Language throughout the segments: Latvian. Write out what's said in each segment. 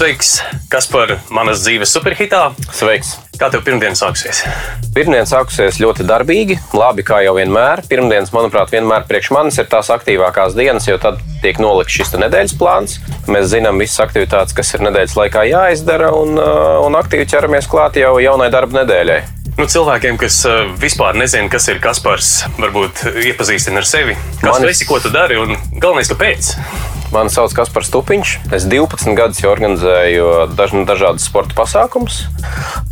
Sveiks, kas par manas dzīves superhitā? Sveiks! Kā tev pirmdiena sāksies? Pirmdiena sākusies ļoti darbīgi, labi kā jau vienmēr. Pirmdienas, manuprāt, vienmēr priekš manis ir tās aktīvākās dienas, jo tad tiek nolikts šis nedēļas plāns. Mēs zinām visas aktivitātes, kas ir nedēļas laikā jāizdara, un, uh, un aktīvi ķeramies klāt jau jaunai darba nedēļai. Nu, cilvēkiem, kas uh, vispār nezina, kas ir Kaspars, varbūt iepazīstina ar sevi. Kas Manis- tu esi, ko tu dari un galvenais, kāpēc? Mani sauc Kaspars Stupiņš. Es 12 gadus jau organizēju daž, dažādas sporta pasākumus,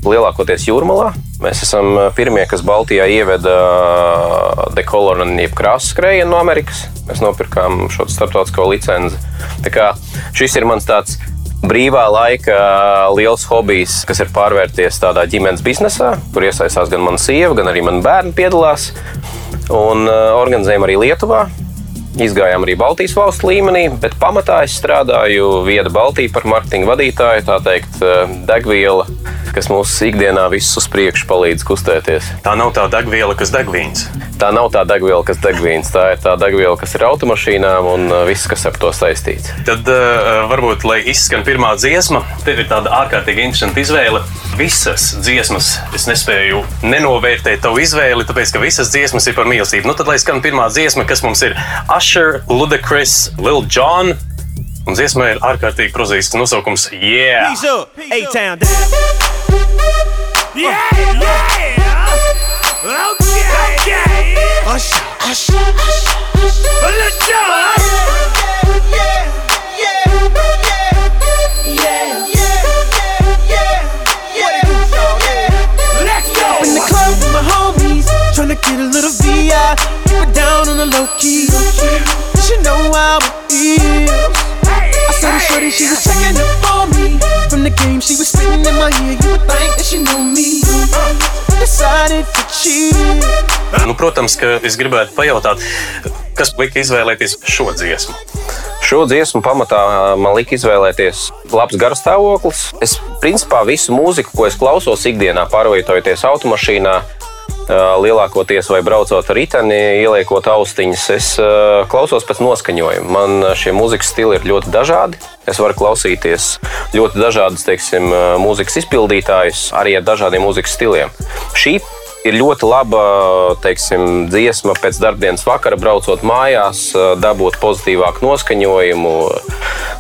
lielākoties jūrmalā. Mēs esam pirmie, kas Baltijā ieveda dekoloru jeb krāsu skrējienu no Amerikas. Mēs nopirkām šo starptautisko licenci. Tā kā šis ir mans tāds brīvā laika liels hobijs, kas ir pārvērties tādā ģimenes biznesā, kur iesaistās gan mana sieva, gan arī mani bērni piedalās. Un organizējam arī Lietuvā. Izgājām arī Baltijas valstu līmenī, bet pamatā es strādāju Vieda Baltijā par marketinga vadītāju, tā teikt, uh, degviela, kas mums ikdienā visus uz priekšu palīdz kustēties. Tā nav tā degviela, kas deg vīns. Tā nav tā degviela, kas deg vīns, tā ir tā degviela, kas ir automašīnām un uh, viss, kas ar to saistīts. Tad uh, varbūt, lai izskan pirmā dziesma, tev ir tāda ārkārtīgi interesanta izvēle. Visas dziesmas es nespēju nenovērtēt tavu izvēli, tāpēc ka visas dziesmas ir par mīlestību. Nu, tad lai skan pirmā dziesma, kas mums ir Usher, Ludacris, Lil Jon. Un dziesmai ir ārkārtīgi prozīsts nosaukums Yeah! Peace up, A-Town down. Yeah, yeah. Okay, okay. Usher, usher, usher. Let's go. Let's get a little VI. Keep it down on the low key. She know how it feels. I saw the shorty, she was checking up on me. From the game, she was spitting in my ear. You would think that she knew me. Decided to cheat. Nu, protams, ka es gribētu pajautāt, kas lika izvēlēties šo dziesmu. Šo dziesmu pamatā man lika izvēlēties labs garstāvoklis. Es principā visu mūziku, ko es klausos ikdienā, pārvietojoties automašīnā, lielākoties vai braucot ar riteni, ieliekot austiņas, es klausos pēc noskaņojuma. Man šie mūzikas stili ir ļoti dažādi. Es varu klausīties ļoti dažādus teiksim, mūzikas izpildītājus, arī ar dažādiem mūzikas stiliem. Šī ir ļoti laba teiksim, dziesma pēc darbdienas vakara, braucot mājās, dabūt pozitīvāku noskaņojumu.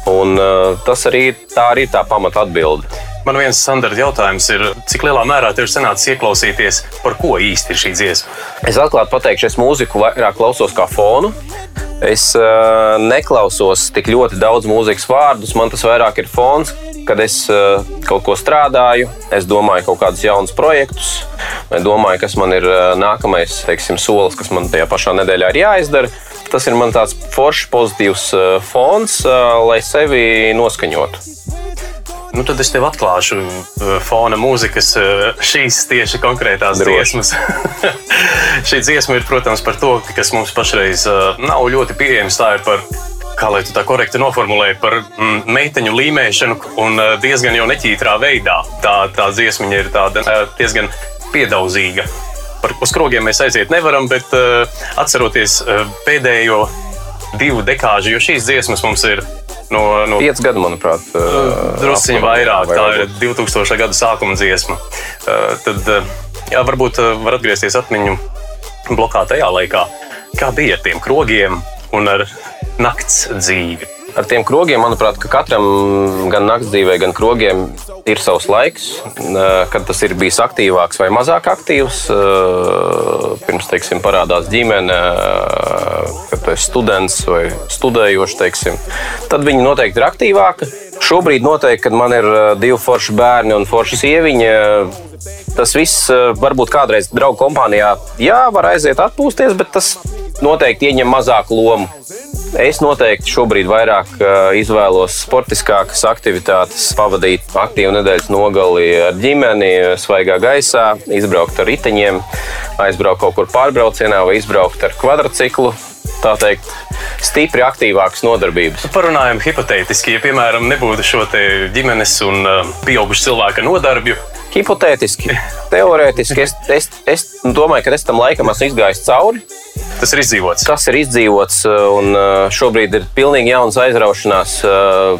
Un, tas arī, tā arī ir tā pamata atbilde. Man viens standarta jautājums ir, cik lielā mērā tev ir sanācis ieklausīties, par ko īsti ir šī dziesma? Es atklāti pateikšu, es mūziku vairāk klausos kā fonu. Es uh, neklausos tik ļoti daudz mūzikas vārdus, man tas vairāk ir fons. Kad es uh, kaut ko strādāju, es domāju kaut kādus jaunus projektus, vai domāju, kas man ir uh, nākamais teiksim, solis, kas man tajā pašā nedēļā ir jāizdara. Tas ir man tāds foršs, pozitīvs uh, fons, uh, lai sevi noskaņotu. Nu, tad es tev atklāšu uh, fona mūzikas, uh, šīs tieši konkrētās Droši. dziesmas. Šī dziesma ir, protams, par to, kas mums pašreiz uh, nav ļoti pieejams. Tā ir par, kā lai tu tā korekti noformulēji, par mm, meiteņu līmēšanu un diezgan jau neķītrā veidā. Tā, tā dziesmiņa ir tāda diezgan piedauzīga. Par, uz krogiem mēs aiziet nevaram, bet atceroties pēdējo divu dekāžu, jo šīs dziesmas mums ir no, no Pieci gadi, manuprāt, Drusciņš aptuveni, vairāk, vai tā ir varbūt 2000. gada sākuma dziesma. Tad, jā, varbūt var atgriezties atmiņu blokā tajā laikā, kā bija ar tiem krogiem un ar nakts dzīvi. Ar tiem krogiem, manuprāt, ka katram gan naktas dzīvē, gan krogiem ir savs laiks, kad tas ir bijis aktīvāks vai mazāk aktīvs. Pirms, teiksim, parādās ģimene, kad tu esi students vai studējošs, teiksim, tad viņi noteikti ir aktīvāki. Šobrīd noteikti, kad man ir eh, divi forši bērni un forša sieviņa, tas viss eh, varbūt kādreiz draugu kompānijā, jā, var aiziet atpūsties, bet tas noteikti ieņem mazāku lomu. Es noteikti šobrīd vairāk uh, izvēlos sportiskākas aktivitātes, pavadīt aktīvu nedēļas nogali ar ģimeni, svaigā gaisā, izbraukt ar riteņiem, aizbraukt kaut kur pārbraucienā vai izbraukt ar kvadrciklu. Tā teikt, stipri aktīvākas nodarbības. Parunājam hipotētiski, ja, piemēram, nebūtu šo ģimenes un uh, pieaugušu cilvēka nodarbju. Hipotētiski, teorētiski, es, es, es domāju, ka es tam laikam esmu izgājis cauri. Tas ir izdzīvots. Tas ir izdzīvots, un uh, šobrīd ir pilnīgi jauns aizraušanās uh,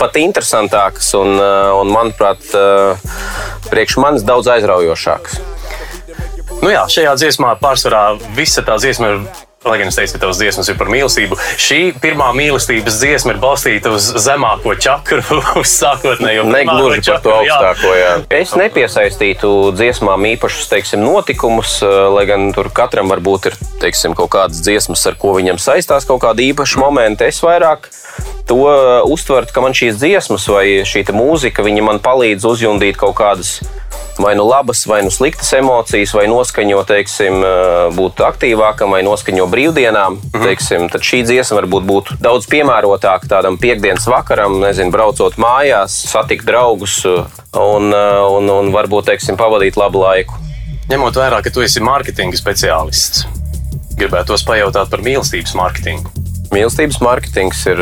pat interesantākas un, uh, un manuprāt, uh, priekš manis daudz aizraujošākas. Nu jā, šajā dziesmā pārsvarā visa tā dziesma ir. Lai gan es teicu, ka tavs dziesmas ir par mīlestību, šī pirmā mīlestības dziesma ir balstīta uz zemāko čakru, uz sākotnējo Negluži par to augstāko. Jā. Es nepiesaistītu dziesmām īpašus teiksim, notikumus, eh, lai gan tur katram varbūt ir teiksim, kaut kādas dziesmas, ar ko viņam saistās kaut kāda īpaša momenta. Es vairāk to eh, uztvertu, ka man šīs dziesmas vai šī te mūzika viņa man palīdz uzjundīt kaut kādas. Vai nu labas, vai nu sliktas emocijas, vai noskaņo, teiksim, eh, būt aktīvākam, vai noskaņo brīvdienām. Mhm. Teiksim, tad šī dziesma varbūt būtu daudz piemērotāka tādam piekdienas vakaram, nezinu, braucot mājās, satikt draugus eh, un, eh, un, un varbūt, teiksim, pavadīt labu laiku. Ņemot vērā, ka tu esi mārketinga speciālists, gribētu tos pajautāt par mīlestības mārketingu. Mīlestības mārketings ir,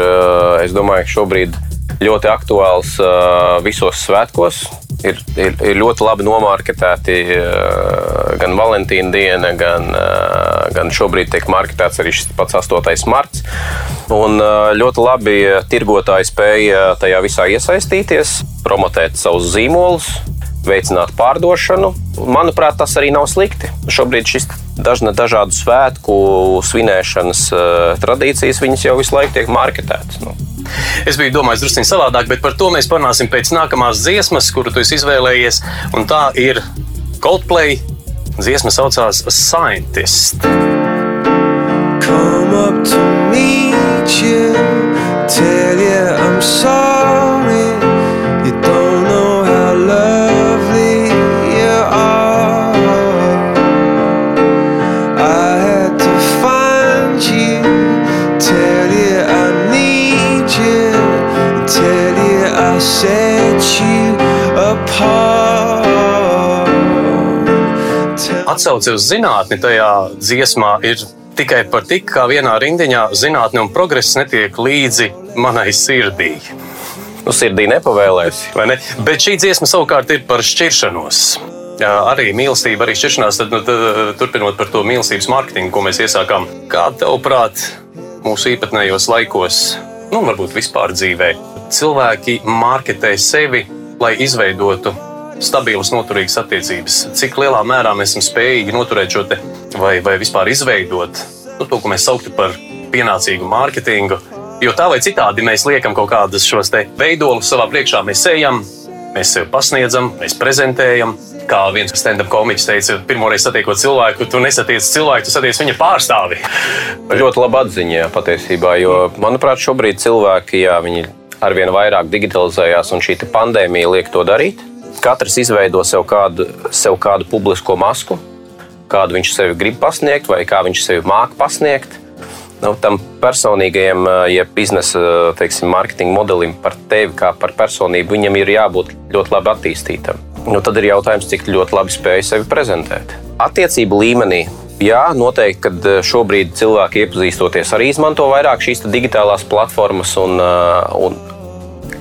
es domāju, šobrīd ļoti aktuāls visos svētkos. Ir, ir, ir ļoti labi nomārketēti eh, gan Valentīna diena, gan, eh, gan šobrīd tiek marketēts arī šis pats 8. marts. Un eh, ļoti labi tirgotāji spēja tajā visā iesaistīties, promotēt savus zīmolus, veicināt pārdošanu. Manuprāt, tas arī nav slikti. Šobrīd šis dažna, dažādu svētku svinēšanas tradīcijas jau visu laiku tiek marketētas. Nu. Es biju domājis drusku savādāk, bet par to mēs parunāsim pēc nākamās dziesmas, kuru tu izvēlējies. Un tā ir Coldplay. Dziesma saucās Scientist. come up to meet you, tell you I'm sorry. Atsauce uz zinātni tajā dziesmā ir tikai par tik, kā vienā rindiņā zinātne un progress netiek līdzi manai sirdī. Nu, sirdī nepavēlēsi. vai ne? Bet šī dziesma savukārt ir par šķiršanos. Jā, arī mīlestība, arī šķiršanās. Tad, nu, tad, turpinot par to mīlestības mārketingu, ko mēs iesākām, kā tavuprāt, mūsu īpatnējos laikos, nu, varbūt vispār dzīvē, cilvēki marketē sevi, lai izveidotu stabilas, noturīgas attiecības. Cik lielā mērā mēs esam spējīgi noturēt šo te, vai, vai vispār izveidot nu, to, ko mēs sauktu par pienācīgu mārketingu. Jo tā vai citādi mēs liekam kaut kādus šos te veidolus savā priekšā, mēs ejam, mēs sevi pasniedzam, mēs prezentējam. Kā viens stand-up komiķis teica, pirmoreiz satiekot cilvēku, tu nesatiec cilvēku, tu satiec viņa pārstāvi. Ļoti laba atziņa patiesībā, jo, manuprāt, šobrīd cilvēki jā, viņi arvien vairāk digitalizējās, un šī pandēmija liek to darīt. Katrs izveido sev kādu, sev kādu publisko masku, kādu viņš sevi grib pasniegt, vai kā viņš sevi māca pasniegt. Nu, tam personīgajam, ja biznesa teiksim, mārketinga modelim par tevi kā par personību, viņam ir jābūt ļoti labi attīstītam. Nu, tad ir jautājums, cik ļoti labi spēj sevi prezentēt. Attiecību līmenī. Jā, noteikti, kad šobrīd cilvēki iepazīstoties arī izmanto vairāk šīs digitālās platformas un, un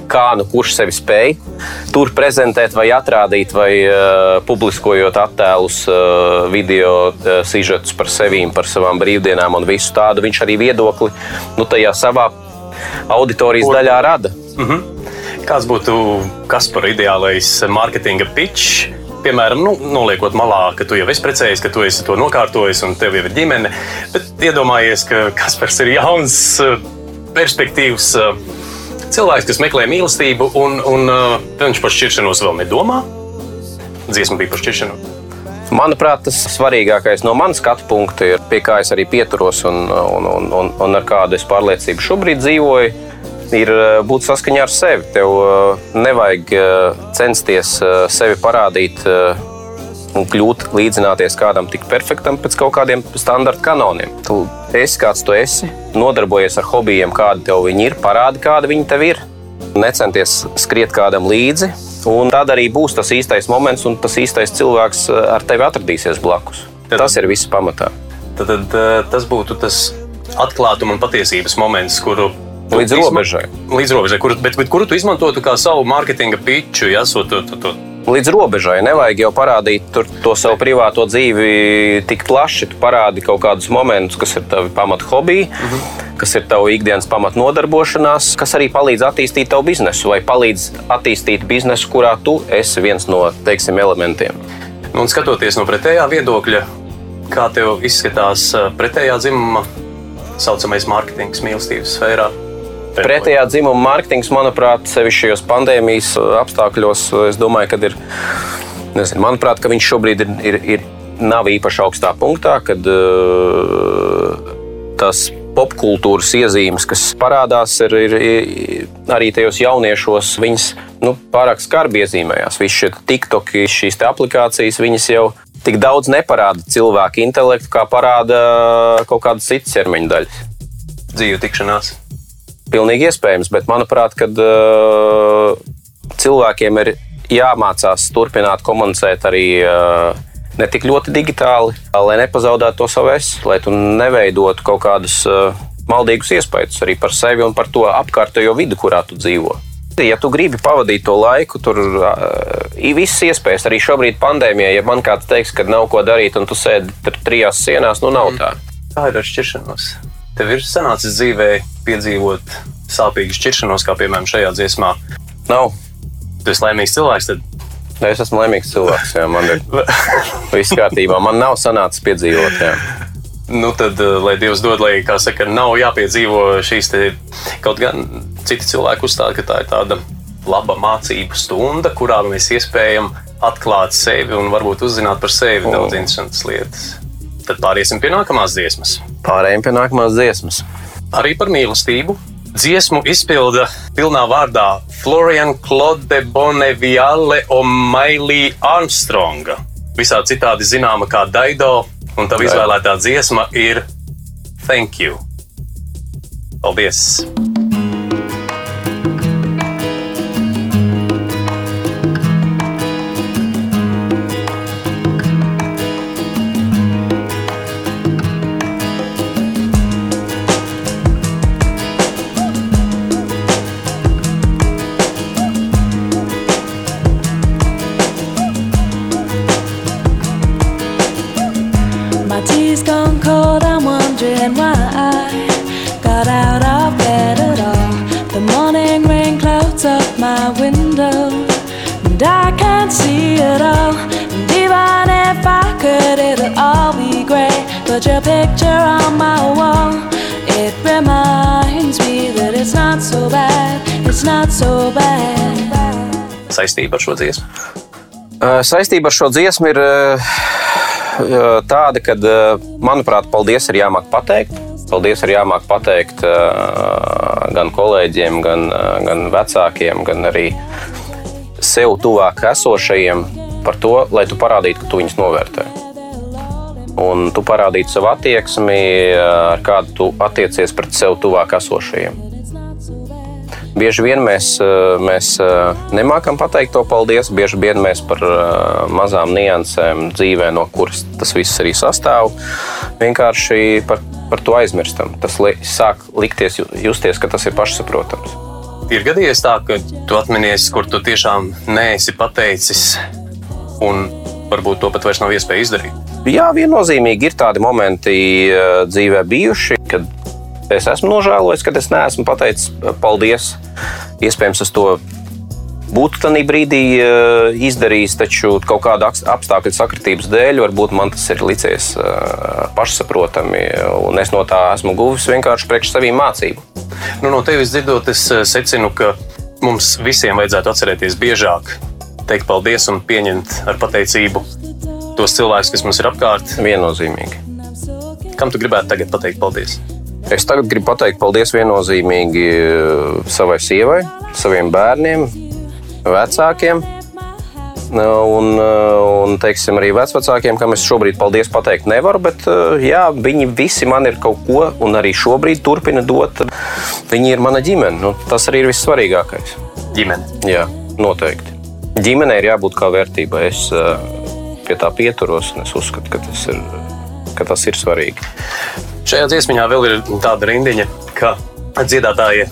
kā nu kurš sevi spēj tur prezentēt, vai atrādīt, vai uh, publiskojot attēlus, uh, video uh, sižetus par sevi, par savām brīvdienām un visu tādu. Viņš arī viedokli nu, tajā savā auditorijas daļā rada. Kāds būtu Kaspara ideālais mārketinga pitch? Piemēram, nu, noliekot malā, ka tu jau esi precējies, ka tu esi to nokārtojis un tev jau ir ģimene. Bet iedomājies, ka Kaspars ir jauns, perspektīvs cilvēks, kas meklē mīlestību, un, un eh, viņš par šķiršanos vēl nedomā. Dziesma bija par šķiršanos. Manuprāt, tas svarīgākais no manas skatu punkta ir, pie kā es arī pieturos un, un, un, un, un ar kādu es pārliecību šobrīd dzīvoju, ir eh, būt saskaņā ar sevi. Tev eh, nevajag eh, censties sevi parādīt un kļūt līdzināties kādam tik perfektam pēc kaut kādiem standarta kanoniem. Tu esi kāds tu esi, nodarbojies ar hobijiem, kādi tev viņi ir, parādi, kādi viņi tev ir. Necenties skriet kādam līdzi, un tad arī būs tas īstais moments, un tas īstais cilvēks ar tevi atradīsies blakus. Tas ir viss pamatā. Tad, tad eh, tas būtu tas atklātuma un patiesības moments, kuru. Līdz robežai. Līdz robežai, kuru, bet, bet kuru tu izmantotu kā savu mārketinga pitču, ja so, to, to, to. Līdz robežai nevajag jau parādīt tur to savu privāto dzīvi tik plaši. Tu parādi kaut kādus momentus, kas ir tavi pamat hobiji. kas ir tava ikdienas pamatnodarbošanās, kas arī palīdz attīstīt tavu biznesu vai palīdz attīstīt biznesu, kurā tu esi viens no teiksim, elementiem. Un skatoties no pretējā viedokļa, kā tev izskatās uh, pretējā dzimuma saucamais mārketings mīlestības sfērā? Pretējā dzimuma mārketings, manuprāt, sevišķi šajos pandēmijas apstākļos, es domāju, ka ir. Nezinu, manuprāt, ka viņš šobrīd ir, ir, ir nav īpaši augstā punktā, kad uh, tas popkultūras iezīmes, kas parādās, ir, ir, ir arī tajos jauniešos, viņas nu, pārāk skarbi iezīmējās. Visi šie TikToki, šīs aplikācijas, viņas jau tik daudz neparāda cilvēku intelektu, kā parāda kaut kādas citas ķermeņa daļas. Dzīve tikšanās. Pilnīgi iespējams, bet manuprāt, kad uh, cilvēkiem ir jāmācās turpināt komunicēt arī uh, ne tik ļoti digitāli, lai nepazaudētu to savu es, lai tu neveidotu kaut kādus uh, maldīgus iespējas arī par sevi un par to apkārtējo vidi, kurā tu dzīvo. Ja tu gribi pavadīt to laiku, tur uh, ir visas iespējas. Arī šobrīd, pandēmijā, ja man kāds teiks, ka nav ko darīt, un tu sēdi tur trijās sienās, nu nav tā. Kā ir ar šķiršanos? Tev ir sanācis dzīvē piedzīvot sāpīgu šķiršanos, kā piemēram šajā dziesmā. Nav. Tu esi laimīgs cilvēks, tad Es esmu laimīgs cilvēks. Jā, man ir viss kārtībā. Man nav sanācis piedzīvot. Jā. Nu, tad, eh, lai Dievs dod, lai, kā saka, nav jāpiedzīvo šīs te, kaut gan citi cilvēki uzstāda, ka tā ir tāda laba mācību stunda, kurā mēs iespējam atklāt sevi un varbūt uzzināt par sevi daudz interesantas lietas. Tad pāriesim pie nākamās dziesmas. Pārējiem pie nākamās dziesmas. Arī par mīlestību. Dziesmu izpilda pilnā vārdā Florian Claude Boneviale Mailī Armstronga. Visā citādi zināma kā Daido, un tā izvēlētā dziesma ir Thank You. Paldies! But your picture on my wall, it reminds me that it's not so bad, it's not so bad. Saistība ar šo dziesmu. Uh, Saistība ar šo dziesmu ir uh, tāda, ka, manuprāt, paldies ir jāmāk pateikt. Paldies ir jāmāk pateikt uh, gan kolēģiem, gan, uh, gan vecākiem, gan arī sev tuvāk esošajiem par to, lai tu parādītu, ka tu viņus novērtē. Un tu parādītu savu attieksmi, ar kādu tu attiecies pret sev tuvāk esošajiem. Bieži vien mēs, mēs nemākam pateikt to paldies. Bieži vien mēs par mazām niansēm dzīvē, no kuras tas viss arī sastāv, vienkārši par, par to aizmirstam. Tas li, sāk likties, justies, ka tas ir pašsaprotams. Ir gadījies tā, ka tu atminies, kur tu tiešām neesi pateicis, un varbūt to pat vairs nav iespēja izdarīt. Jā, viennozīmīgi ir tādi momenti dzīvē bijuši, kad es esmu nožēlojis, ka es neesmu pateicis paldies. Iespējams, es to būtu tajā brīdī izdarījis, taču kaut kāda apstākļu sakritības dēļ varbūt man tas ir licies pašsaprotami, un es no tā esmu guvis vienkārši priekš saviem mācību. Nu, no tevis dzirdot, es secinu, ka mums visiem vajadzētu atcerēties biežāk, teikt paldies un pieņemt ar pateicību tos cilvēkus, kas mums ir apkārt. Viennozīmīgi. Kam tu gribētu tagad pateikt paldies? Es tagad gribu pateikt paldies viennozīmīgi savai sievai, saviem bērniem, vecākiem. Un, un teiksim, arī vecākiem, kam es šobrīd paldies pateikt nevaru, bet jā, viņi visi man ir kaut ko, un arī šobrīd turpina dot. Viņi ir mana ģimene. Nu, tas arī ir vissvarīgākais. Ģimene. Jā, noteikti. Ģimenei ir jābūt kā vērtībai. Es pie tā pieturos, un es uzskatu, ka tas ir, ka tas ir svarīgi. Šajā dziesmā vēl ir tāda rindiņa, ka dziedātāji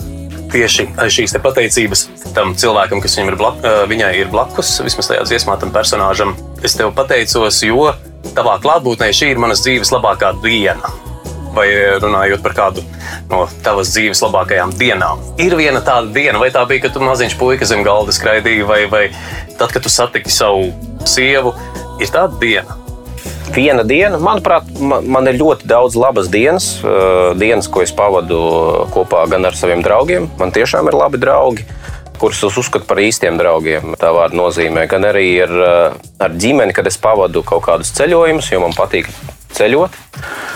tieši šīs pateicības tam cilvēkam, kas ir blak, viņai ir blakus, vismaz tajā dziesmā, tam personāžam. Es tev pateicos, jo tavā klātbūtnē šī ir manas dzīves labākā diena. Vai runājot par kādu no tavas dzīves labākajām dienām. Ir viena tāda diena, vai tā bija, kad tu maziņš puika zem galda skraidīji, vai, vai tad, kad tu satiki savu sievu, ir tāda diena. Viena diena, manuprāt, man, man ir ļoti daudz labas dienas. Uh, dienas, ko es pavadu kopā gan ar saviem draugiem. Man tiešām ir labi draugi, kurus es uzskatu par īstiem draugiem. Tā vārda nozīmē. Gan arī ar, uh, ar ģimeni, kad es pavadu kaut kādus ceļojumus, jo man patīk ceļot,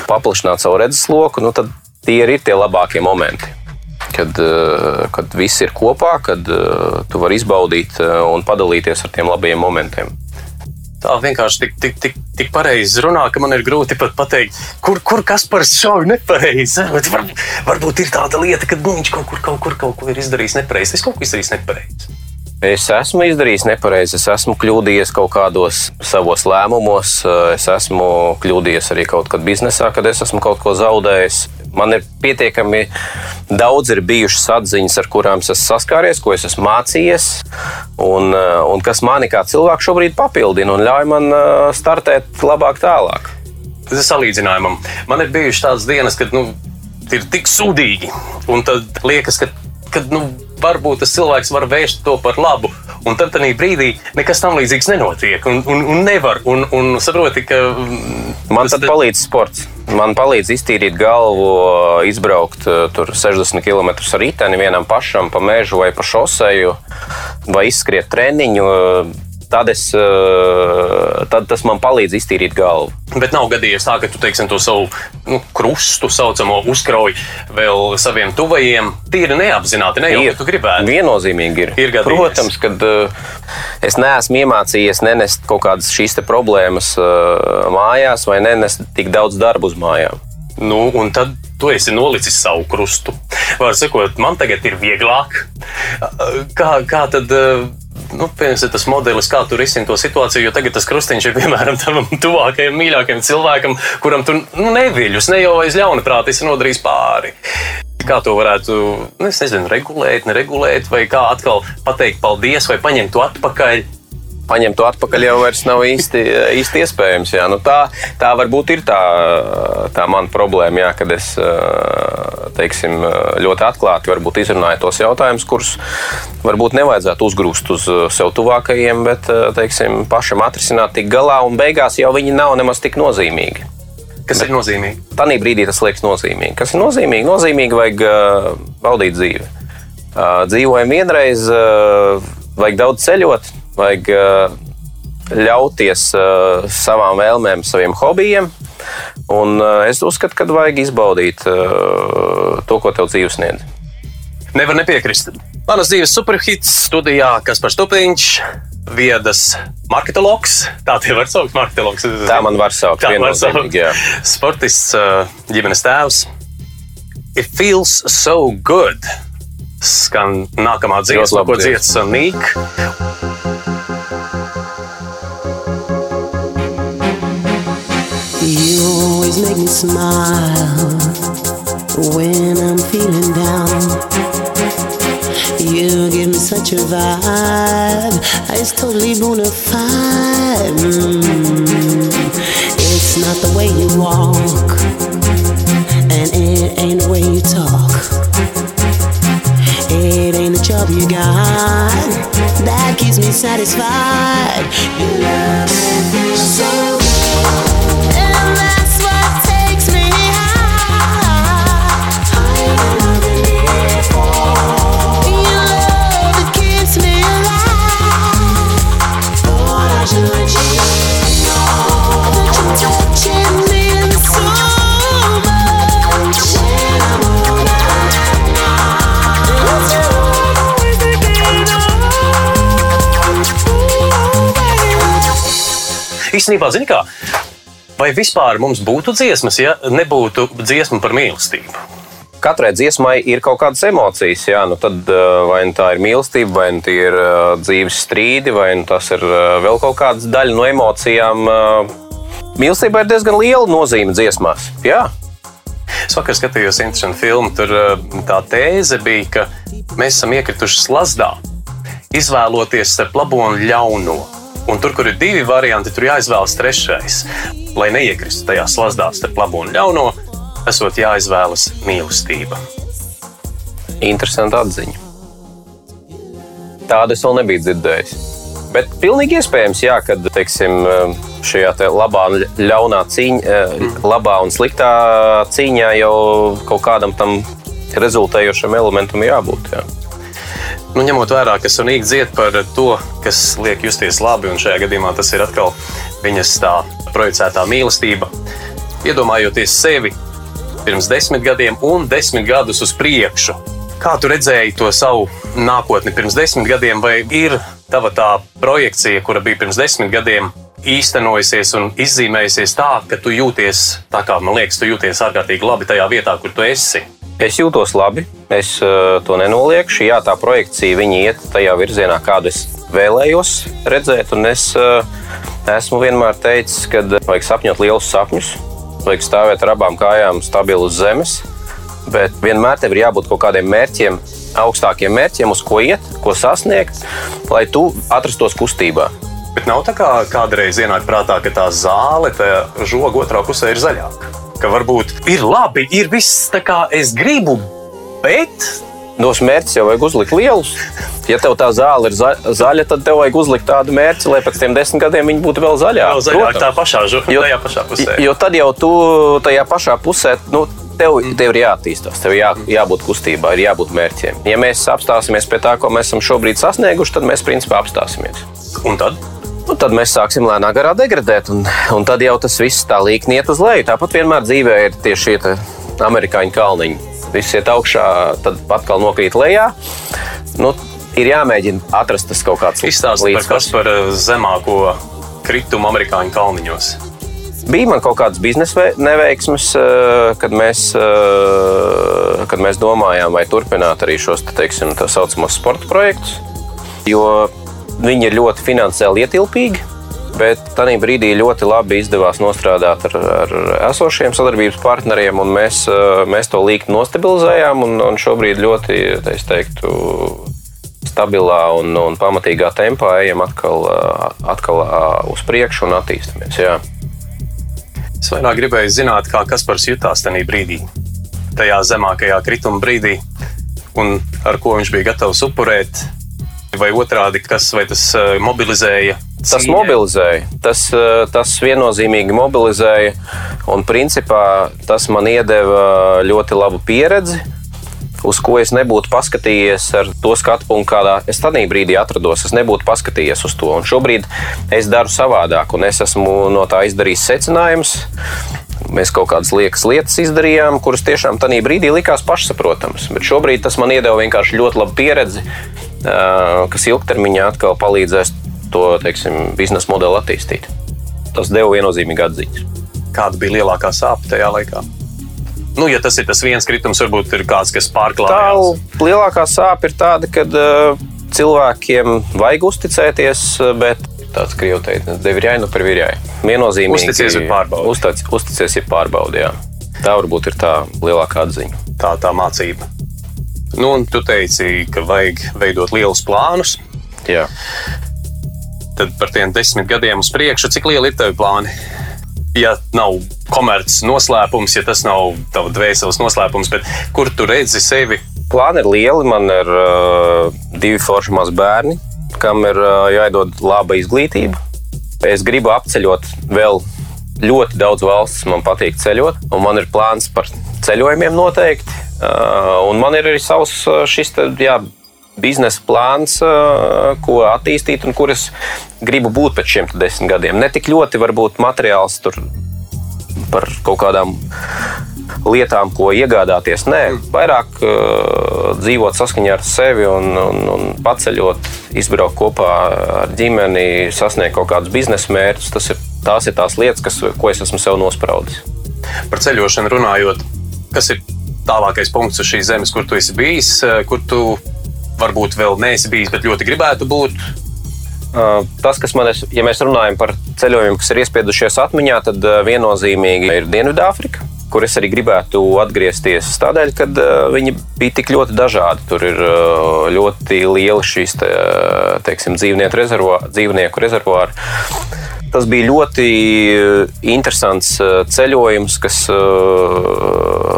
paplašināt savu redzesloku. Nu, tad tie ir tie labākie momenti. Kad, uh, kad viss ir kopā, kad tu vari izbaudīt un padalīties ar tiem labajiem momentiem tā vienkārši tik, tik, tik, tik pareizi runā, ka man ir grūti pat pateikt, kur, kur kas par šaubu nepareizi. Var, varbūt ir tāda lieta, ka nu, viņš kaut kur, kaut kur kaut ko ir izdarījis nepareizi. Es kaut ko izdarīju nepareizi. Es esmu izdarījis nepareizi, es esmu kļūdījies kaut kādos savos lēmumos, es esmu kļūdījies arī kaut kad biznesā, kad es esmu kaut ko zaudējis. Man ir pietiekami daudz ir bijušas atziņas, ar kurām es esmu saskāries, ko es esmu mācījies, un, eh, un kas mani kā cilvēku šobrīd papildina un ļauj man eh, startēt labāk tālāk. Tas ir salīdzinājumam. Man ir bijušas tādas dienas, kad nu, ir tik sūdīgi, un tad liekas, ka, ka nu, varbūt tas cilvēks var vērst to par labu. Un tad tajā brīdī nekas tam līdzīgs nenotiek. Un, un, un nevar. Un, un saproti, ka. Man tas palīdz sports. Man palīdz iztīrīt galvu, izbraukt 60 eh, km ar riteni vienam pašam pa mežu vai pa šoseju, vai izskriet treniņu tad, es, eh, tad tas man palīdz iztīrīt galvu. Bet nav gadījies tā, ka tu teiksim, to savu nu, krustu, saucamo, uzkrauj vēl saviem tuvajiem. Tīri neapzināti, ne jau ir, tu gribētu. Viennozīmīgi ir. ir gadījies. Protams, kad uh, es neesmu iemācījies nenest kaut kādas šīs problēmas uh, mājās vai nenest tik daudz darbu uz mājām. Nu, un tad tu esi nolicis savu krustu. Var sakot, man tagad ir vieglāk. Kā, kā tad nu, tas modelis, kā tu risini to situāciju. Jo tagad tas krustiņš ir piemēram tavam tuvākajam, mīļākajam cilvēkam, kuram tu nu, neviļus, ne jau aiz ļauna prāta esi nodarījis pāri. Kā to varētu, nu, es nezinu, regulēt, neregulēt, vai kā atkal pateikt paldies, vai paņemt to atpakaļ paņemt to atpakaļ jau nav īsti, īsti iespējams. Jā. Nu, tā, tā varbūt ir tā, tā mana problēma, jā, kad es teiksim, ļoti atklāti izrunāju tos jautājumus, kurus varbūt nevajadzētu uzgrūst uz sev tuvākajiem, bet teiksim, pašam atrisināt tik galā, un beigās jau viņi nav nemaz tik nozīmīgi. Kas bet ir nozīmīgi? Tanī brīdī tas liekas nozīmīgi. Kas ir nozīmīgi? Nozīmīgi vajag baudīt dzīvi. Dzīvojam vienreiz, vajag daudz ceļot, vajag uh, ļauties uh, savām vēlmēm, saviem hobijiem. Un uh, es uzskatu, ka vajag izbaudīt to, ko tev dzīves sniedz. Nevar nepiekrist. Manas dzīves superhits studijā, kas par stupiņš. Viedas marketologs, tā tie var saukt, marketologs. Tā man var saukt, tā var saukt. Jā. Sportists, ģimenes tēvs. It feels so good. Skan nākamā dziesma, ko dzieds Nīk. Make me smile when I'm feeling down. You give me such a vibe, it's totally bona fide. Mm. It's not the way you walk, and it ain't the way you talk. It ain't the job you got that keeps me satisfied. You love me so Īstenībā, zini kā, vai vispār mums būtu dziesmas, ja nebūtu dziesma par mīlestību? Katrai dziesmai ir kaut kādas emocijas. Jā, nu tad, vai nu tā ir mīlestība, vai nu tie ir dzīves strīdi, vai nu tas ir vēl kaut kāda daļa no emocijām. Mīlestībai ir diezgan liela nozīme dziesmās. Jā. Es vakar skatījos interesantu filmu. Tur tā tēze bija, ka mēs esam iekrituši slazdā, izvēloties starp labo un ļauno. Un tur, kur ir divi varianti, tur jāizvēlas trešais. Lai neiekristu tajā slazdā starp labo un ļauno, esot jāizvēlas mīlestība. Interesanta atziņa. Tādu es vēl nebiju dzirdējis. Bet pilnīgi iespējams, jā, kad teiksim, šajā te labā un ļaunā cīņā, labā un sliktā cīņā jau kaut kādam tam rezultējošam elementam jābūt. Jā. Nu, ņemot vērā, ka Sunīga dzied par to, kas liek justies labi, un šajā gadījumā tas ir atkal viņas tā projicētā mīlestība. Iedomājoties sevi pirms desmit gadiem un desmit gadus uz priekšu, kā tu redzēji to savu nākotni pirms desmit gadiem, vai ir tava tā projekcija, kura bija pirms desmit gadiem, īstenojusies un izzīmējusies tā, ka tu jūties tā, kā man liekas, tu jūties ārkārtīgi labi tajā vietā, kur tu esi. Es jūtos labi, es uh, to nenoliekšu. Jā, tā projekcija iet tajā virzienā, kādu es vēlējos redzēt. Un es uh, esmu vienmēr teicis, ka vajag sapņot lielus sapņus, vajag stāvēt ar abām kājām stabilu uz zemes. Bet vienmēr tev ir jābūt kaut kādiem mērķiem, augstākiem mērķiem, uz ko iet, ko sasniegt, lai tu atrastos kustībā. Bet nav tā kā kādreiz ienāk prātā, ka tā zāle, tā žoga otrā pusē ir zaļāka. Ka varbūt ir labi, ir viss tā kā es gribu, bet Nos mērķus jau vajag uzlikt lielus. Ja tev tā zāle ir za zaļa, tad tev vajag uzlikt tādu mērķi, lai pēc tam desmit gadiem viņi būtu vēl zaļāki. vēl zaļāk tā pašā Jo- pašā pusē. Jo tad jau tu tajā pašā pusē, nu, tev, tev ir jāattīstās, tev jā, jābūt kustībā, ir jābūt mērķiem. Ja mēs apstāsimies pie tā, ko mēs esam šobrīd sasnieguši, tad mēs principā apstāsimies. Un tad? Nu, tad mēs sāksim lēnām garā degradēt, un, un tad jau tas viss tā līkni iet uz leju. Tāpat vienmēr dzīvē ir tieši šie te amerikāņu kalniņi. Viss iet augšā, tad atkal nokrīt lejā. Nu, ir jāmēģina atrast tas kaut kāds Izstāstiet par kas par eh, zemāko kritumu amerikāņu kalniņos. Bija man kaut kādas biznesa vei- neveiksmes, eh, kad mēs, eh, kad mēs domājām, vai turpināt arī šos te, teiksim, tā saucamos sporta projektus. Jo viņi ir ļoti finansiāli ietilpīgi. Bet tajā brīdī ļoti labi izdevās nostrādāt ar, ar esošiem sadarbības partneriem, un mēs, eh, mēs to līkni nostabilizējām. Un, un šobrīd ļoti, es teiktu, stabilā un, un pamatīgā tempā ejam atkal, eh, atkal eh, uz priekšu un attīstāmies. Jā. Es vairāk gribēju zināt, kā Kaspars jutās tajā brīdī, tajā zemākajā krituma brīdī, un ar ko viņš bija gatavs upurēt. Vai otrādi, kas vai tas eh, mobilizēja? Tas mobilizēja. Tas, eh, tas viennozīmīgi mobilizēja. Un principā tas man iedeva ļoti labu pieredzi, uz ko es nebūtu paskatījies ar to skatu punktu, kādā es tajā brīdī atrados. Es nebūtu paskatījies uz to. Un šobrīd es daru savādāk, un es esmu no tā izdarījis secinājumus. Mēs kaut kādas liekas lietas izdarījām, kuras tiešām tajā brīdī likās pašsaprotamas. Bet šobrīd tas man iedeva vienkārši ļoti labu pieredzi, kas ilgtermiņā atkal palīdzēs to teiksim, biznesa modeli attīstīt. Tas deva viennozīmīgi atziņas. Kāda bija lielākā sāpe tajā laikā? Nu, ja tas ir tas viens kritums, varbūt ir kāds, kas pārklājas. Tā lielākā sāpe ir tāda, ka uh, cilvēkiem vajag uzticēties, bet tāds krievu teicis, devirjai, nu par virjai. Viennozīmīgi. Uzticies ir pārbaude. Uztic, uzticies ir pārbaude, jā. Tā varbūt ir tā lielākā atziņa. Tā tā mācība. Nu, un tu teici, ka vajag veidot lielus plānus. Jā. Tad par tiem desmit gadiem uz priekšu, cik lieli ir tavi plāni? Ja nav komerces noslēpums, ja tas nav tavs dvēseles noslēpums, bet kur tu redzi sevi? Plāni ir lieli. Man ir uh, divi forši mazi bērni, kam ir uh, jāiedod laba izglītība. Es gribu apceļot vēl ļoti daudz valstis. Man patīk ceļot, un man ir plāns par ceļojumiem noteikti. Uh, un man ir arī savs uh, šis jā, biznesa plāns, uh, ko attīstīt un kur es gribu būt pēc šiem desmit gadiem. Ne tik ļoti varbūt materiāls tur par kaut kādām lietām, ko iegādāties. Nē, vairāk uh, dzīvot saskaņā ar sevi un, un, un paceļot, izbraukt kopā ar ģimeni, sasniegt kaut kādus biznesa mērķus. Tas ir, tās ir tās lietas, kas, ko es esmu sev nospraudis. Par ceļošanu runājot, kas ir tālākais punkts uz šīs zemes, kur tu esi bijis, eh, kur tu varbūt vēl neesi bijis, bet ļoti gribētu būt. Uh, Tas, kas man ir, ja mēs runājam par ceļojumiem, kas ir iespiedušies atmiņā, tad uh, viennozīmīgi ir Dienvidāfrika, kur es arī gribētu atgriezties. Tādēļ, ka viņi bija tik ļoti dažādi. Tur ir uh, ļoti liela šīs te, uh, teiksim, dzīvnieku, rezervā, dzīvnieku rezervuāri. Tas bija ļoti interesants ceļojums, kas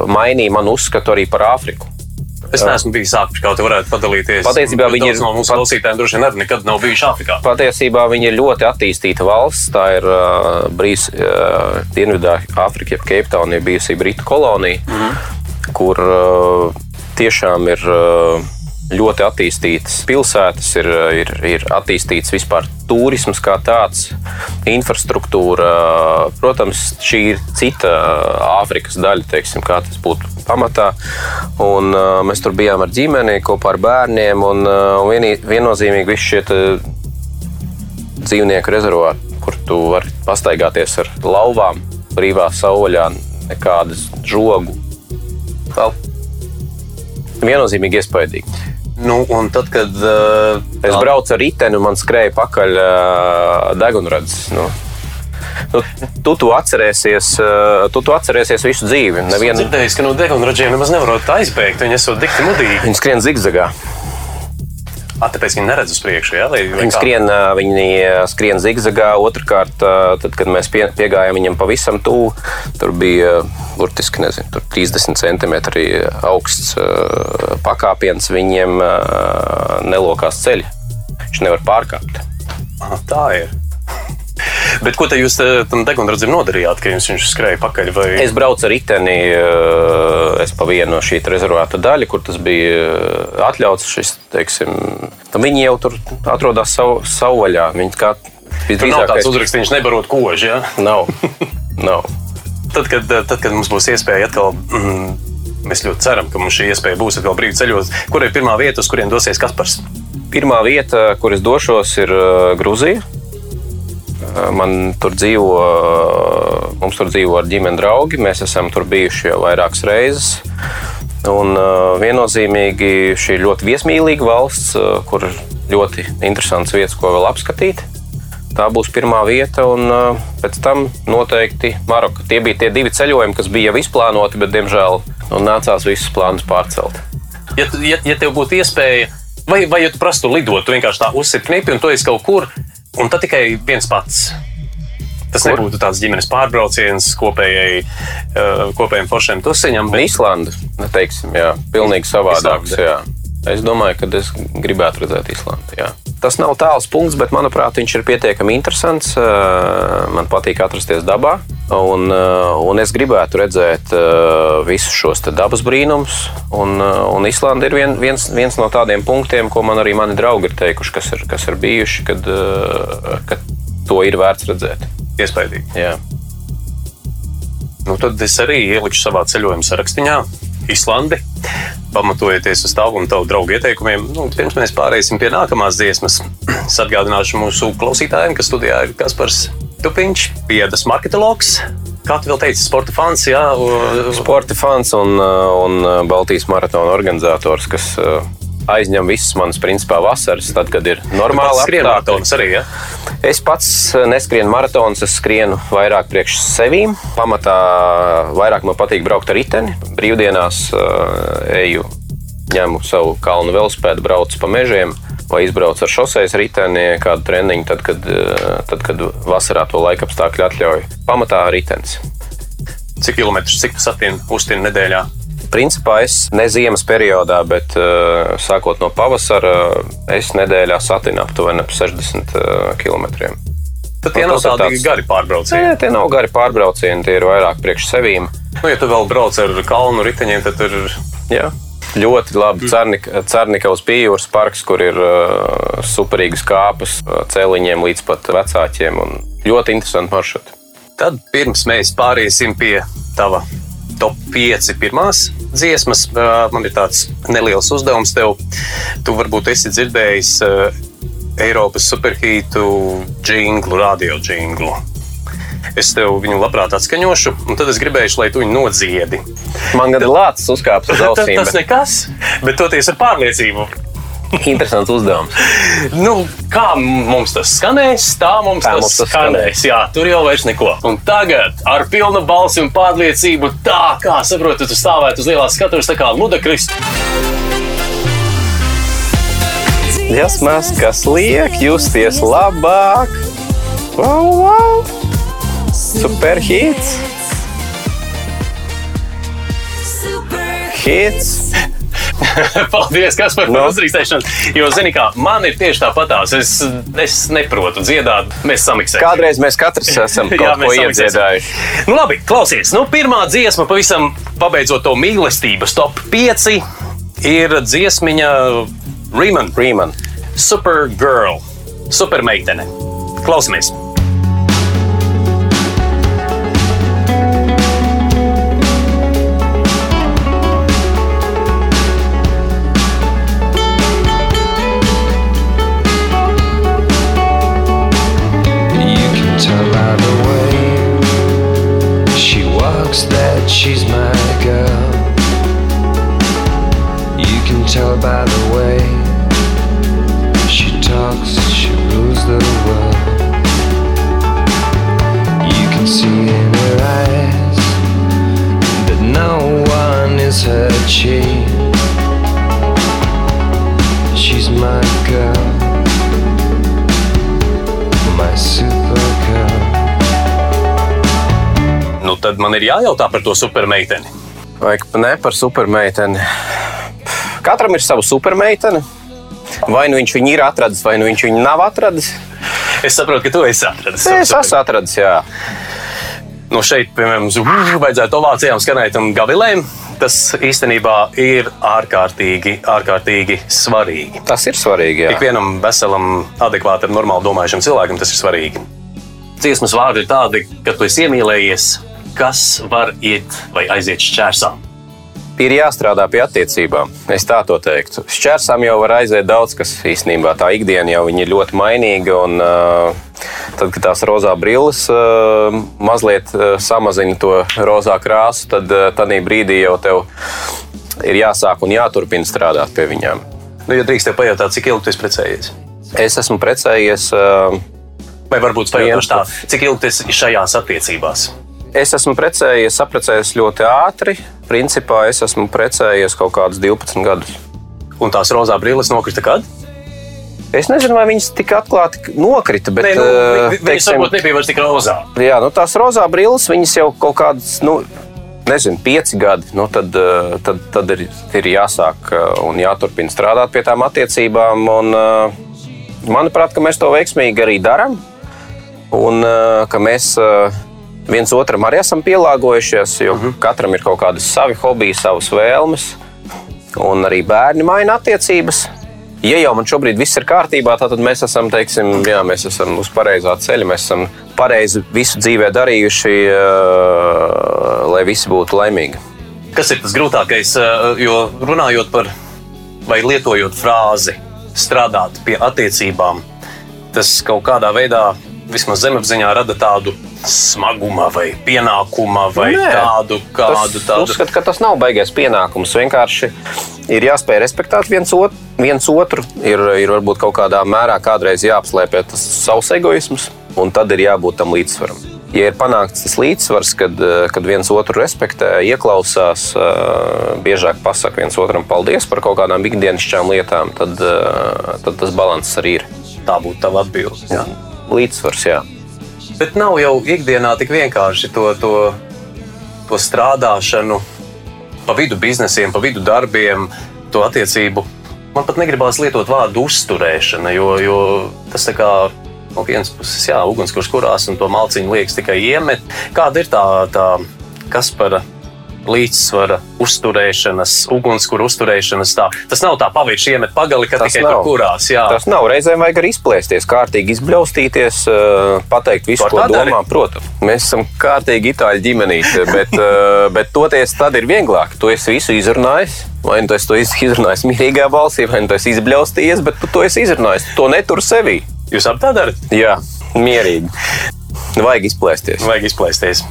mainīja manu uzskatu arī par Āfriku. Es neesmu bijis Āfrikā, tu varētu padalīties. Patiesībā viņi ir- no mūsu klausītājiem droši vien nekad nav bijuši Āfrikā. Patiesībā viņa ir ļoti attīstīta valsts. Tā ir uh, brīvs uh, Dienvidā Āfrika, jeb Cape Town, ir bijusi Britu kolonija, kur uh, tiešām ir uh, ļoti attīstītas pilsētas, ir, ir, ir attīstīts vispār turisms kā tāds, infrastruktūra. Protams, šī ir cita Āfrikas daļa, teiksim, kā tas būtu pamatā. Un, uh, mēs tur bijām ar ģimeni, kopā ar bērniem. Un, uh, un vienī, viennozīmīgi visi šie te dzīvnieku rezervāti, kur tu vari pastaigāties ar lauvām, brīvā sauļā, nekādas žogu. Vēl viennozīmīgi iespaidīgi. Nu, un tad, kad uh, Es braucu ar riteni, man skrēja pakaļ uh, degunrads. Nu. Nu, tu to atcerēsies, uh, tu to atcerēsies visu dzīvi. Nevienu... Nevienu, dzirdējis, ka no degunraģiem nemaz nevarot aizbēgt. Viņi esot dikti mudīgi. viņi skrien zigzagā. Ah, tāpēc viņi neredz uz priekšu. Ja? Vai Viņi skrien, viņi skrien zigzagā. Otrakārt, tad, kad mēs pie, piegājām viņam pavisam tuvu, tur bija burtiski nezinu, tur 30 cm augsts pakāpiens. Viņiem nelokās ceļi. Viņš nevar pārkāpt. Ah, tā ir. Bet ko te jūs eh, tam degunradzim nodarījāt, ka jums viņš skrēja pakaļ? Vai... Es braucu ar riteni, ā, es pa vienu no šī rezervāta daļu, kur tas bija ā, atļauts. Šis, teiksim, viņi jau tur atrodas savu, savu vaļā. Viņi kā Tur nav tāds uzrakstīns, nebarot koži. Ja? Nav. nav. Tad, kad, eh, tad, kad mums būs iespēja atkal, mm, mēs ļoti ceram, ka mums šī iespēja būs atkal brīvi ceļot, kur ir pirmā vieta, uz kurien dosies Kaspars? Pirmā vieta, kur es došos, ir Grūzija. Man tur dzīvo, mums tur dzīvo ar ģimeni draugi. Mēs esam tur bijuši jau vairākas reizes. Un viennozīmīgi šī ir ļoti viesmīlīga valsts, kur ļoti interesants vietas, ko vēl apskatīt. Tā būs pirmā vieta, un pēc tam noteikti Maroka. Tie bija tie divi ceļojumi, kas bija jau izplānoti, bet, diemžēl, nu, nācās visus plānus pārcelt. Ja, ja, ja tev būtu iespēja, vai, vai ja tu prastu lidot, tu vienkārši tā uzsver knipi un tu esi kaut kur, un tad tikai viens pats. Tas Kur? nebūtu tāds ģimenes pārbrauciens kopējai, uh, kopējiem foršiem tusiņam. Un Īslanda, nu, teiksim, jā, pilnīgi savādāks. Jā. Es domāju, ka es gribētu redzēt Īslandi. Jā. Tas nav tāls punkts, bet manuprāt, viņš ir pietiekami interesants. Uh, Man patīk atrasties dabā, un, uh, un es gribētu redzēt uh, visus šos dabas brīnumus. Un, uh, un Īslanda ir vien, viens, viens no tādiem punktiem, ko man arī mani draugi ir teikuši, kas ir, kas ir bijuši, kad, kad to ir vērts redzēt. Iespaidīgi. Jā. Nu, tad es arī ielikšu savā ceļojuma sarakstā Islandi. Pamatojoties uz tavu un tavu draugu ieteikumiem, nu, pirms mēs pāriesim pie nākamās dziesmas, es atgādināšu mūsu klausītājiem, ka studijā ir Kaspars Tupiņš, piedas marketologs. Kā tu vēl teici, sporta fans? Jā, Sporta fans un, uh, un uh, Baltijas maratona organizators, kas uh, aizņem visas manas principā vasaras, tad, kad ir normāli skrien apstākļi. maratonas arī. Ja? Es pats neskrienu maratonus, es skrienu vairāk priekš sevīm. Pamatā vairāk man patīk braukt ar riteni. Brīvdienās uh, eju, ņemu savu kalnu velospēdu, braucu pa mežiem. Vai izbraucu ar šoseis riteni, kādu treniņu, tad, kad, uh, tad, kad vasarā to laika apstākļi atļauj. Pamatā ritenis. Cik kilometrus, cik satīna uztina nedēļā? Principā es ne ziemas periodā, bet uh, sākot no pavasara, es nedēļā satinu aptuveni ap 60 uh, km. Tad tie Nu, nav tas tādi tāds- gari pārbraucieni. Nē, tie nav gari pārbraucieni, tie ir vairāk priekš sevīm. Nu, ja tu vēl brauc ar kalnu riteņiem, tad tur ir Jā. Ļoti labi. Cernik, Cernikavas pījūras parks, kur ir uh, superīgas kāpas uh, cēliņiem līdz pat vecākiem. Ļoti interesanti maršruti. Tad pirms mēs pāriesim pie tava top 5 pirmās dziesmas, ā, man ir tāds neliels uzdevums tev. Tu varbūt esi dzirdējis ā, Eiropas superhītu jinglu, radio jinglu. Es tev viņu labprāt atskaņošu, un tad es gribēju, lai tu viņu nodziedi. Man gan lācis uzkāps uz ausīm. tas nekas, bet toties ar pārliecību. Interesants uzdevums. Nu, kā mums tas skanēs, tā mums, Tā tas, mums tas skanēs. Jā, tur jau vairs neko. Un tagad ar pilnu balsi un pārliecību, tā kā saprotu, tu stāvētu uz lielās skatuves, tā kā Ludakris. Jasmas, kas liek justies labāk. Wow, wow! Superhīts! hits. Paldies, kas par Nu? uzrīstēšanu. Jo, zini, kā man ir tieši tāpatās. Es, es neprotu dziedāt, mēs samiksējam. Kādreiz mēs katrs esam kaut Jā, ko iedziedājuši. Nu, labi, klausies. Nu, pirmā dziesma, pavisam pabeidzot to mīlestības top 5, ir dziesmiņa Riemann, Riemann. Supergirl, supermeitene. Klausamies! By the way she talks, she rules the world. You can see in her eyes that no one is her chief. She's my girl my supergirl. Nu, tad man ir jājautā par to supermeiteni. Vai ne par supermeiteni? Katram ir sava supermeitene. Vai nu viņš viņu ir atradis, vai nu viņš viņu nav atradis. Es saprotu, ka tu esi atradis. savu Es esmu atradis, jā. Nu, šeit, piemēram, uz- vajadzētu ovācijām skanēt un gavilēm. Tas īstenībā ir ārkārtīgi, ārkārtīgi svarīgi. Tas ir svarīgi. Jā. Ikvienam veselam, adekvātam, normāli domājušam cilvēkam tas ir svarīgi. Dziesmas vārdi ir tādi, ka tu esi iemīlējies, kas var iet vai aiziet šķērsām. Ir jāstrādā pie attiecībām. Es tā to teiktu. Šķērsām jau var aiziet daudz, kas īstenībā tā ikdiena jau ir ļoti mainīga. Un, tad, kad tās rozā brilles mazliet samazina to rozā krāsu, tad tajā brīdī jau tev ir jāsāk un jāturpina strādāt pie viņām. Nu, ja drīkst te pajautāt, cik ilgi tu esi precējies? Es esmu precējies. Vai varbūt tā, Viens. cik ilgi tu esi šajās attiecībās? Es esmu precējies, apprecējies ļoti ātri. Principā es esmu precējies kaut kādus 12 gadus. Un tās rozā brilles nokrita kad? Es nezinu, vai viņas tik atklāti nokrita, bet Nē, nu, eh, vi- vi- viņas varbūt nebija vairs tik rozā. jā, nu, tās rozā brilles, viņas jau kaut kādas, nu, nezinu, pieci gadi. Nu, tad, eh, tad, tad ir, ir jāsāk eh, un jāturpina strādāt pie tām attiecībām. Un, manuprāt, mēs to veiksmīgi arī darām. Un ka mēs viens otram arī esam pielāgojušies, jo katram ir kaut kādas savi hobiji, savas vēlmes. Un arī bērni maina attiecības. Ja jau man šobrīd viss ir kārtībā, tad mēs esam, teiksim, jā, mēs esam uz pareizā ceļa. Mēs esam pareizi visu dzīvē darījuši, eh, lai visi būtu laimīgi. Kas ir tas grūtākais? eh, Jo runājot par vai lietojot frāzi, strādāt pie attiecībām, tas kaut kādā veidā, vismaz zemapziņā, rada tādu smaguma vai pienākuma vai Nē, tādu kādu tādu. Uzskatu, ka tas nav baigais pienākums. Vienkārši ir jāspēj respektēt viens otru. Viens otru ir, ir varbūt kaut kādā mērā kādreiz jāapslēpj tas savs egoisms, un tad ir jābūt tam līdzsvaram. Ja ir panākts tas līdzsvars, kad, eh, kad viens otru respektē, ieklausās, eh, biežāk pasakā viens otram paldies par kaut kādām ikdienišķām lietām, tad, eh, tad tas balanss arī ir. Tā būtu tava atbilde. Jā. Līdzsvars, jā. Bet nav jau ikdienā tik vienkārši to, to, to strādāšanu pa vidu biznesiem, pa vidu darbiem, to attiecību. Man pat negribās lietot vārdu uzturēšana, jo, jo tas tā kā no vienas puses, jā, ugunskurs kurās un to malciņu liekas tikai iemet. Kāda ir tā, tā kas par līdzsvara uzturēšanas, ugunskura uzturēšanas tā? Tas nav tā pavirši iemet pagali, ka Tas tikai nav. tur kurās. Jā. Tas nav reizēm vajag arī izplēsties, kārtīgi izbļaustīties, eh, pateikt visu, Tu ko domā. Protams, mēs esam kārtīgi itāļu ģimenīte, bet, eh, bet toties tad ir vieglāk. Tu esi visu izrunājis. Vai nu iz- izrunājis mierīgā balsī, vai nu esi izbļaustījies, bet tu to esi izrunājis. To netur sevī. Jūs ap tā darat? Jā, mierīgi. Vajag izplēsties. Vajag izplēsties.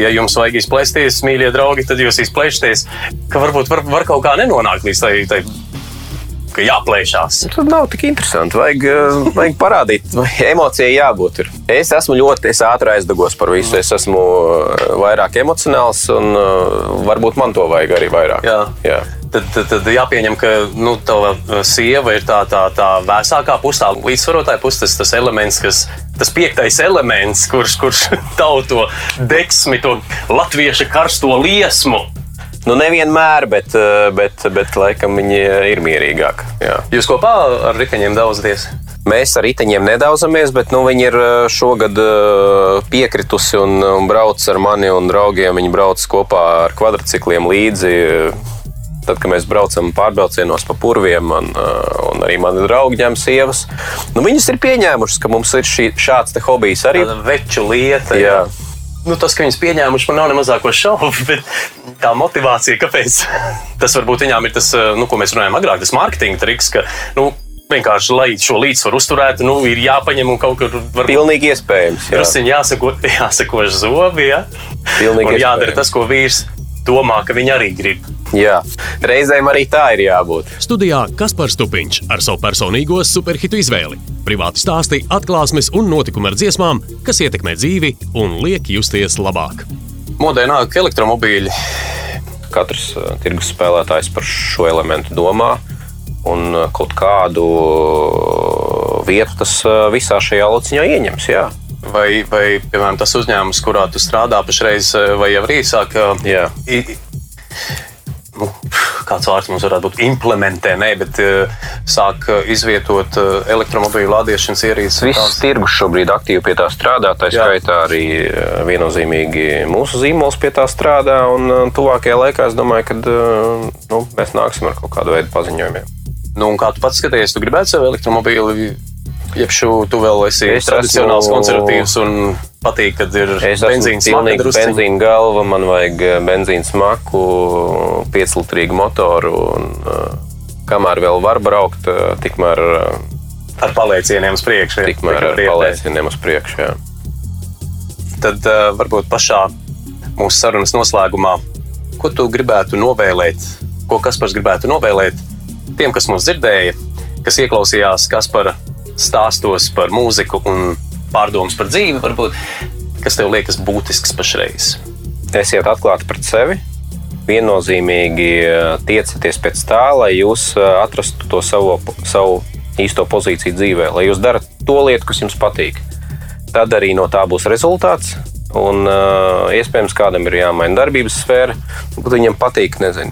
Ja jums vajag izplēsties, mīļie draugi, tad jūs izplēšaties. Ka varbūt var, var kaut kā nenonākt līdz tai, tai ka jāplēšās. Tas nav tik interesanti. Vajag, eh, vajag parādīt, vai emocijai jābūt. Ir. Es esmu ļoti es ātri aizdegos par visu. Es esmu eh, vairāk emocionāls, un eh, varbūt man to vajag arī vairāk. Jā. Jā. Tad, tad, tad jāpieņem, ka nu, tava uh, sieva ir tā, tā, tā vēsākā pusē, tā līdzsvarotāja pusē, tas, tas elements, kas, tas piektais elements, kurš, kurš tauto deksmi, to latviešu karsto liesmu. Nu, nevienmēr, bet, eh, bet, bet laikam viņi ir mierīgāki. Jūs kopā ar riteņiem daudzaties? Mēs ar riteņiem nedauzamies, bet nu, viņi ir eh, šogad eh, piekritusi un, un brauc ar mani un draugiem. Viņi brauc kopā ar kvadrcikliem līdzi. Tad, kad mēs braucam pārbraucienos pa purviem, un, un arī mani draugi ņem sievas, nu, viņas ir pieņēmušas, ka mums ir šī, šāds hobijs arī. Tāda veču lieta. Jā. Nu, tas, ka viņas pieņēmuši, man nav ne mazāko šaubu, bet tā motivācija, kāpēc tas varbūt viņām ir tas, nu, ko mēs runājām agrāk, tas mārketinga triks, ka, nu, vienkārši, lai šo līdzsvaru uzturētu, nu, ir jāpaņem un kaut kur var Pilnīgi iespējams. Jā. Drusciņi jāsako, jāsako zobi, ja? Pilnīgi un jādara tas, ko vīrs domā, ka viņa arī grib. Jā. Reizēm arī tā ir jābūt. Studijā Kaspars Stupiņš ar savu personīgo superhitu izvēli. Privāti stāsti, atklāsmes un notikumi ar dziesmām, kas ietekmē dzīvi un liek justies labāk. Modē nāk elektromobīļi. Katrs uh, tirgus spēlētājs par šo elementu domā. Un uh, kaut kādu uh, vietu tas visā šajā lauciņā ieņems. Jā. Vai, vai, piemēram, tas uzņēmums, kurā tu strādā pašreiz, vai jau arī sāk Jā. i- nu, kāds vārds mums varētu būt, implementē, ne, bet eh, sāk eh, izvietot eh, elektromobīļu lādēšanas ierīces. Viss tirgus šobrīd aktīvi pie tā strādā. Tā skaitā arī viennozīmīgi mūsu zīmols pie tā strādā. Un tuvākajā laikā es domāju, ka nu, mēs nāksim ar kaut kādu veidu paziņojumiem. Nu, kā tu pats skaties, tu gribētu sev elektromobīli, šo tu vēl esi Es tradicionāls, esmu- konservatīvs un patīk, kad ir smaka drusciņi. benzīna galva, man vajag uh, benzīna smaku, 5-litrīgu motoru. Un, uh, kamēr vēl var braukt, uh, tikmēr, ar paliecieniem uz priekšu. tikmēr ar priekšā. paliecieniem uz priekšu. jā. Tad uh, varbūt pašā mūsu sarunas noslēgumā, ko tu gribētu novēlēt, ko Kaspars gribētu novēlēt tiem, kas mūs dzirdēja, kas ieklausījās Kaspara stāstos par mūziku un pārdomas par dzīvi, varbūt, kas tev liekas būtisks pašreiz. Esiet atklāti pret sevi. Viennozīmīgi eh, tiecieties pēc tā, lai jūs eh, atrastu to savu, savu īsto pozīciju dzīvē, lai jūs darat to lietu, kas jums patīk. Tad arī no tā būs rezultāts. Un, uh, iespējams, kādam ir jāmaina darbības sfēra, bet viņam patīk, nezinu,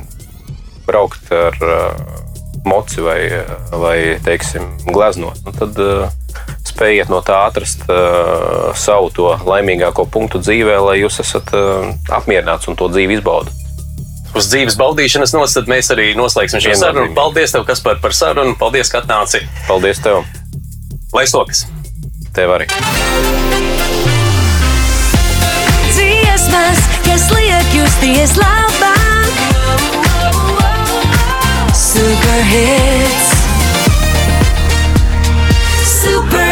braukt ar uh, moci vai, vai teiksim, gleznot. Nu, tad uh, spējiet no tā atrast uh, savu to laimīgāko punktu dzīvē, lai jūs esat uh, apmierināts un to dzīvi izbaudat. Uz dzīves baudīšanas nots, tad mēs arī noslēgsim šo sarunu. Paldies, tev, Kaspar, par sarunu. Paldies, ka atnāci. Paldies tev! Lai sokas! Tev arī! Dziesmas, kas liek justies labāk. Super hits. Super